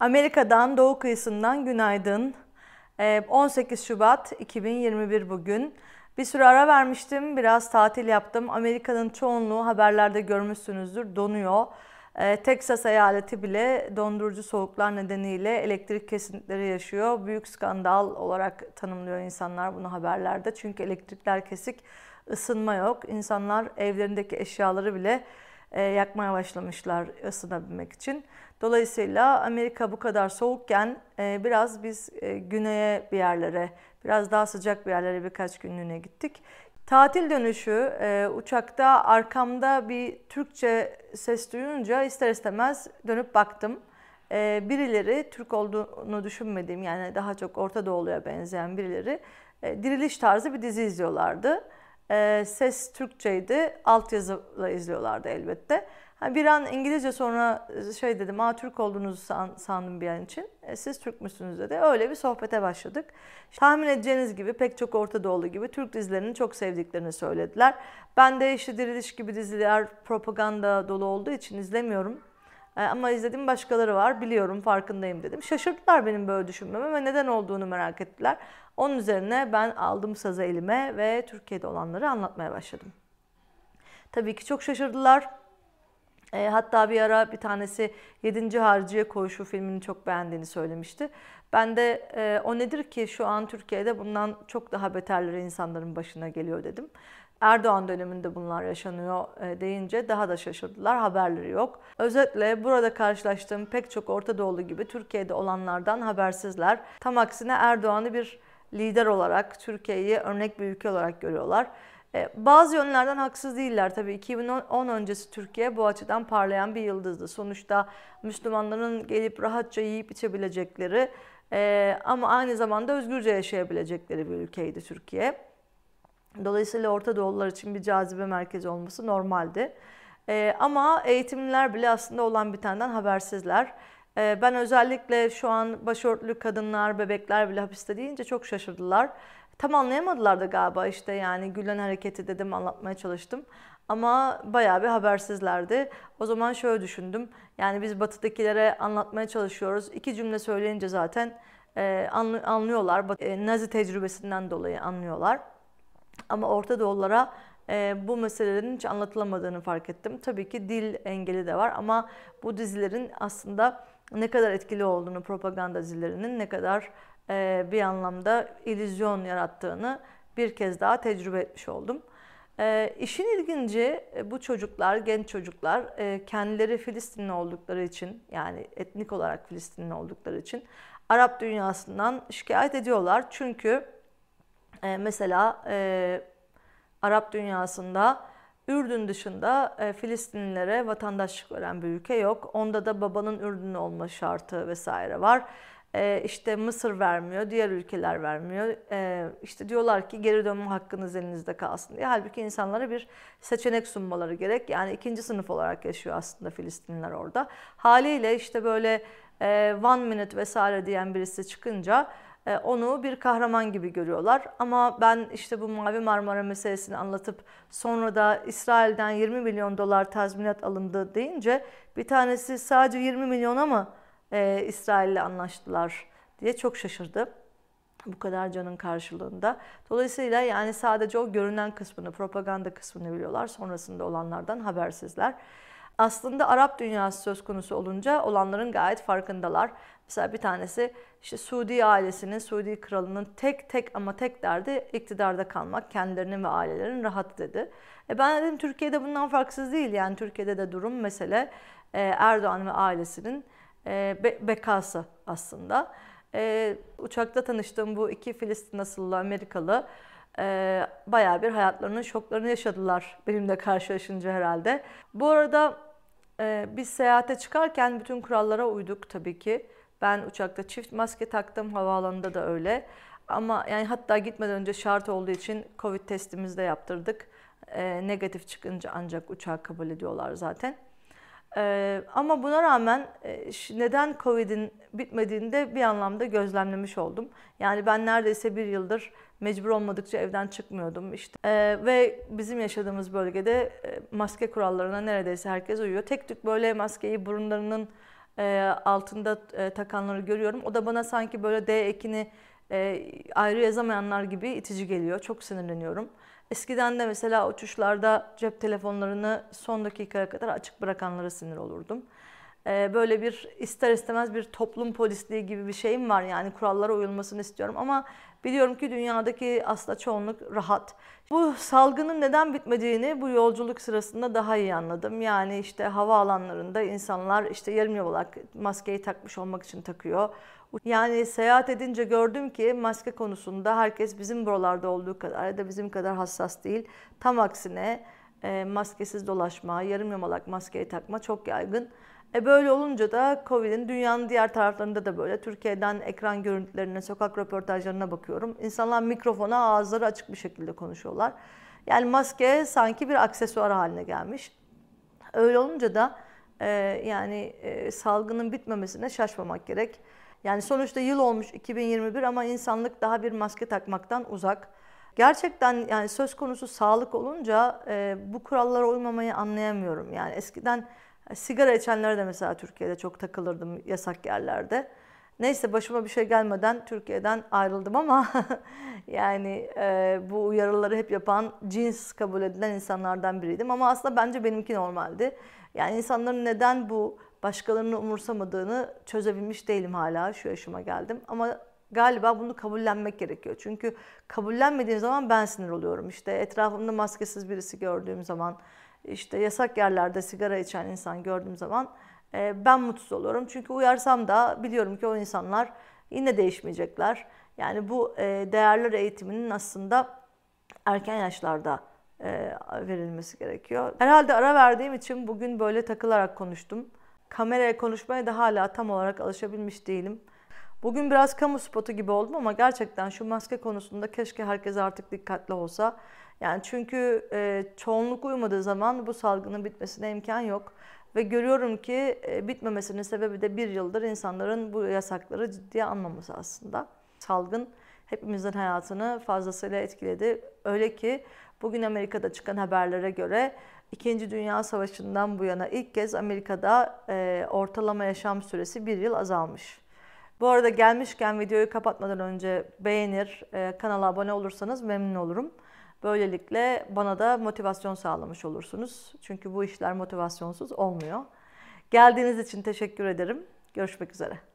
Amerika'dan doğu kıyısından günaydın. 18 ee, Şubat 2021 bugün. Bir süre ara vermiştim, biraz tatil yaptım. Amerika'nın çoğunluğu haberlerde görmüşsünüzdür, donuyor. Ee, Texas eyaleti bile dondurucu soğuklar nedeniyle elektrik kesintileri yaşıyor. Büyük skandal olarak tanımlıyor insanlar bunu haberlerde. Çünkü elektrikler kesik, ısınma yok. İnsanlar evlerindeki eşyaları bile e, yakmaya başlamışlar ısınabilmek için. Dolayısıyla Amerika bu kadar soğukken e, biraz biz e, güneye bir yerlere, biraz daha sıcak bir yerlere birkaç günlüğüne gittik. Tatil dönüşü uçakta arkamda bir Türkçe ses duyunca ister istemez dönüp baktım. Birileri Türk olduğunu düşünmediğim yani daha çok Orta Doğulu'ya benzeyen birileri diriliş tarzı bir dizi izliyorlardı. E, ses Türkçeydi, altyazıyla izliyorlardı elbette. Bir an İngilizce sonra e, şey dedim, aa Türk olduğunuzu sandım bir an için. E, siz Türk müsünüz dedi. Öyle bir sohbete başladık. Tahmin edeceğiniz gibi pek çok Orta Doğulu gibi Türk dizilerini çok sevdiklerini söylediler. Ben de işte Diriliş gibi diziler propaganda dolu olduğu için izlemiyorum. E, ama izlediğim başkaları var, biliyorum, farkındayım dedim. Şaşırttılar benim böyle düşünmeme ve neden olduğunu merak ettiler. Onun üzerine ben aldım sazı elime ve Türkiye'de olanları anlatmaya başladım. Tabii ki çok şaşırdılar. E, hatta bir ara bir tanesi 7. Harciye Koğuşu filmini çok beğendiğini söylemişti. Ben de e, o nedir ki şu an Türkiye'de bundan çok daha beterleri insanların başına geliyor dedim. Erdoğan döneminde bunlar yaşanıyor e, deyince daha da şaşırdılar. Haberleri yok. Özetle burada karşılaştığım pek çok Orta Doğulu gibi Türkiye'de olanlardan habersizler. Tam aksine Erdoğan'ı bir lider olarak, Türkiye'yi örnek bir ülke olarak görüyorlar. E, bazı yönlerden haksız değiller tabii. 2010 öncesi Türkiye bu açıdan parlayan bir yıldızdı. Sonuçta Müslümanların gelip rahatça yiyip içebilecekleri e, ama aynı zamanda özgürce yaşayabilecekleri bir ülkeydi Türkiye. Dolayısıyla Orta Doğulular için bir cazibe merkezi olması normaldi. E, ama eğitimliler bile aslında olan bitenden habersizler. Ben özellikle şu an başörtülü kadınlar, bebekler bile hapiste deyince çok şaşırdılar. Tam anlayamadılar da galiba işte yani Gülen hareketi dedim anlatmaya çalıştım. Ama bayağı bir habersizlerdi. O zaman şöyle düşündüm. Yani biz batıdakilere anlatmaya çalışıyoruz. İki cümle söyleyince zaten e, anlıyorlar. E, Nazi tecrübesinden dolayı anlıyorlar. Ama Orta Doğulara e, bu meselelerin hiç anlatılamadığını fark ettim. Tabii ki dil engeli de var ama bu dizilerin aslında ne kadar etkili olduğunu, propaganda dizilerinin ne kadar bir anlamda illüzyon yarattığını bir kez daha tecrübe etmiş oldum. E, işin ilginci e, bu çocuklar, genç çocuklar kendileri Filistinli oldukları için yani etnik olarak Filistinli oldukları için Arap dünyasından şikayet ediyorlar. Çünkü mesela Arap dünyasında Ürdün dışında Filistinlilere vatandaşlık veren bir ülke yok. Onda da babanın Ürdünlü olma şartı vesaire var e, işte Mısır vermiyor, diğer ülkeler vermiyor. E, işte diyorlar ki geri dönme hakkınız elinizde kalsın diye. Halbuki insanlara bir seçenek sunmaları gerek. Yani ikinci sınıf olarak yaşıyor aslında Filistinliler orada. Haliyle işte böyle e, one minute vesaire diyen birisi çıkınca e, onu bir kahraman gibi görüyorlar. Ama ben işte bu Mavi Marmara meselesini anlatıp sonra da İsrail'den 20 milyon dolar tazminat alındı deyince bir tanesi sadece 20 milyona mı e, İsrail'le anlaştılar diye çok şaşırdı. Bu kadar canın karşılığında. Dolayısıyla yani sadece o görünen kısmını, propaganda kısmını biliyorlar. Sonrasında olanlardan habersizler. Aslında Arap dünyası söz konusu olunca olanların gayet farkındalar. Mesela bir tanesi işte Suudi ailesinin, Suudi kralının tek tek ama tek derdi iktidarda kalmak, kendilerinin ve ailelerin rahat dedi. E ben dedim Türkiye'de bundan farksız değil. Yani Türkiye'de de durum mesele e, Erdoğan ve ailesinin e, be, bekası aslında. E, uçakta tanıştığım bu iki Filistin asıllı Amerikalı e, bayağı bir hayatlarının şoklarını yaşadılar benimle karşılaşınca herhalde. Bu arada e, biz seyahate çıkarken bütün kurallara uyduk tabii ki. Ben uçakta çift maske taktım, havaalanında da öyle. Ama yani hatta gitmeden önce şart olduğu için Covid testimizi de yaptırdık. E, negatif çıkınca ancak uçağı kabul ediyorlar zaten. Ee, ama buna rağmen neden Covid'in bitmediğini de bir anlamda gözlemlemiş oldum. Yani ben neredeyse bir yıldır mecbur olmadıkça evden çıkmıyordum işte. Ee, ve bizim yaşadığımız bölgede maske kurallarına neredeyse herkes uyuyor. Tek tük böyle maskeyi burunlarının e, altında e, takanları görüyorum. O da bana sanki böyle D ekini e, ayrı yazamayanlar gibi itici geliyor. Çok sinirleniyorum. Eskiden de mesela uçuşlarda cep telefonlarını son dakikaya kadar açık bırakanlara sinir olurdum. E, böyle bir ister istemez bir toplum polisliği gibi bir şeyim var yani kurallara uyulmasını istiyorum ama biliyorum ki dünyadaki aslında çoğunluk rahat. Bu salgının neden bitmediğini bu yolculuk sırasında daha iyi anladım. Yani işte hava alanlarında insanlar işte yarım yamalak maskeyi takmış olmak için takıyor. Yani seyahat edince gördüm ki maske konusunda herkes bizim buralarda olduğu kadar ya da bizim kadar hassas değil. Tam aksine e, maskesiz dolaşma, yarım yamalak maskeyi takma çok yaygın. E böyle olunca da Covid'in dünyanın diğer taraflarında da böyle. Türkiye'den ekran görüntülerine, sokak röportajlarına bakıyorum. İnsanlar mikrofona ağızları açık bir şekilde konuşuyorlar. Yani maske sanki bir aksesuar haline gelmiş. Öyle olunca da e, yani e, salgının bitmemesine şaşmamak gerek. Yani sonuçta yıl olmuş 2021 ama insanlık daha bir maske takmaktan uzak. Gerçekten yani söz konusu sağlık olunca e, bu kurallara uymamayı anlayamıyorum. Yani eskiden sigara içenlere de mesela Türkiye'de çok takılırdım yasak yerlerde. Neyse başıma bir şey gelmeden Türkiye'den ayrıldım ama yani e, bu uyarıları hep yapan cins kabul edilen insanlardan biriydim. Ama aslında bence benimki normaldi. Yani insanların neden bu başkalarını umursamadığını çözebilmiş değilim hala şu yaşıma geldim. Ama galiba bunu kabullenmek gerekiyor. Çünkü kabullenmediğim zaman ben sinir oluyorum. İşte etrafımda maskesiz birisi gördüğüm zaman, işte yasak yerlerde sigara içen insan gördüğüm zaman e, ben mutsuz oluyorum. Çünkü uyarsam da biliyorum ki o insanlar yine değişmeyecekler. Yani bu e, değerler eğitiminin aslında erken yaşlarda e, verilmesi gerekiyor. Herhalde ara verdiğim için bugün böyle takılarak konuştum. Kameraya konuşmaya da hala tam olarak alışabilmiş değilim. Bugün biraz kamu spotu gibi oldum ama gerçekten şu maske konusunda keşke herkes artık dikkatli olsa. Yani çünkü e, çoğunluk uymadığı zaman bu salgının bitmesine imkan yok. Ve görüyorum ki e, bitmemesinin sebebi de bir yıldır insanların bu yasakları ciddiye almaması aslında. Salgın hepimizin hayatını fazlasıyla etkiledi. Öyle ki bugün Amerika'da çıkan haberlere göre İkinci Dünya Savaşı'ndan bu yana ilk kez Amerika'da e, ortalama yaşam süresi bir yıl azalmış. Bu arada gelmişken videoyu kapatmadan önce beğenir, e, kanala abone olursanız memnun olurum. Böylelikle bana da motivasyon sağlamış olursunuz. Çünkü bu işler motivasyonsuz olmuyor. Geldiğiniz için teşekkür ederim. Görüşmek üzere.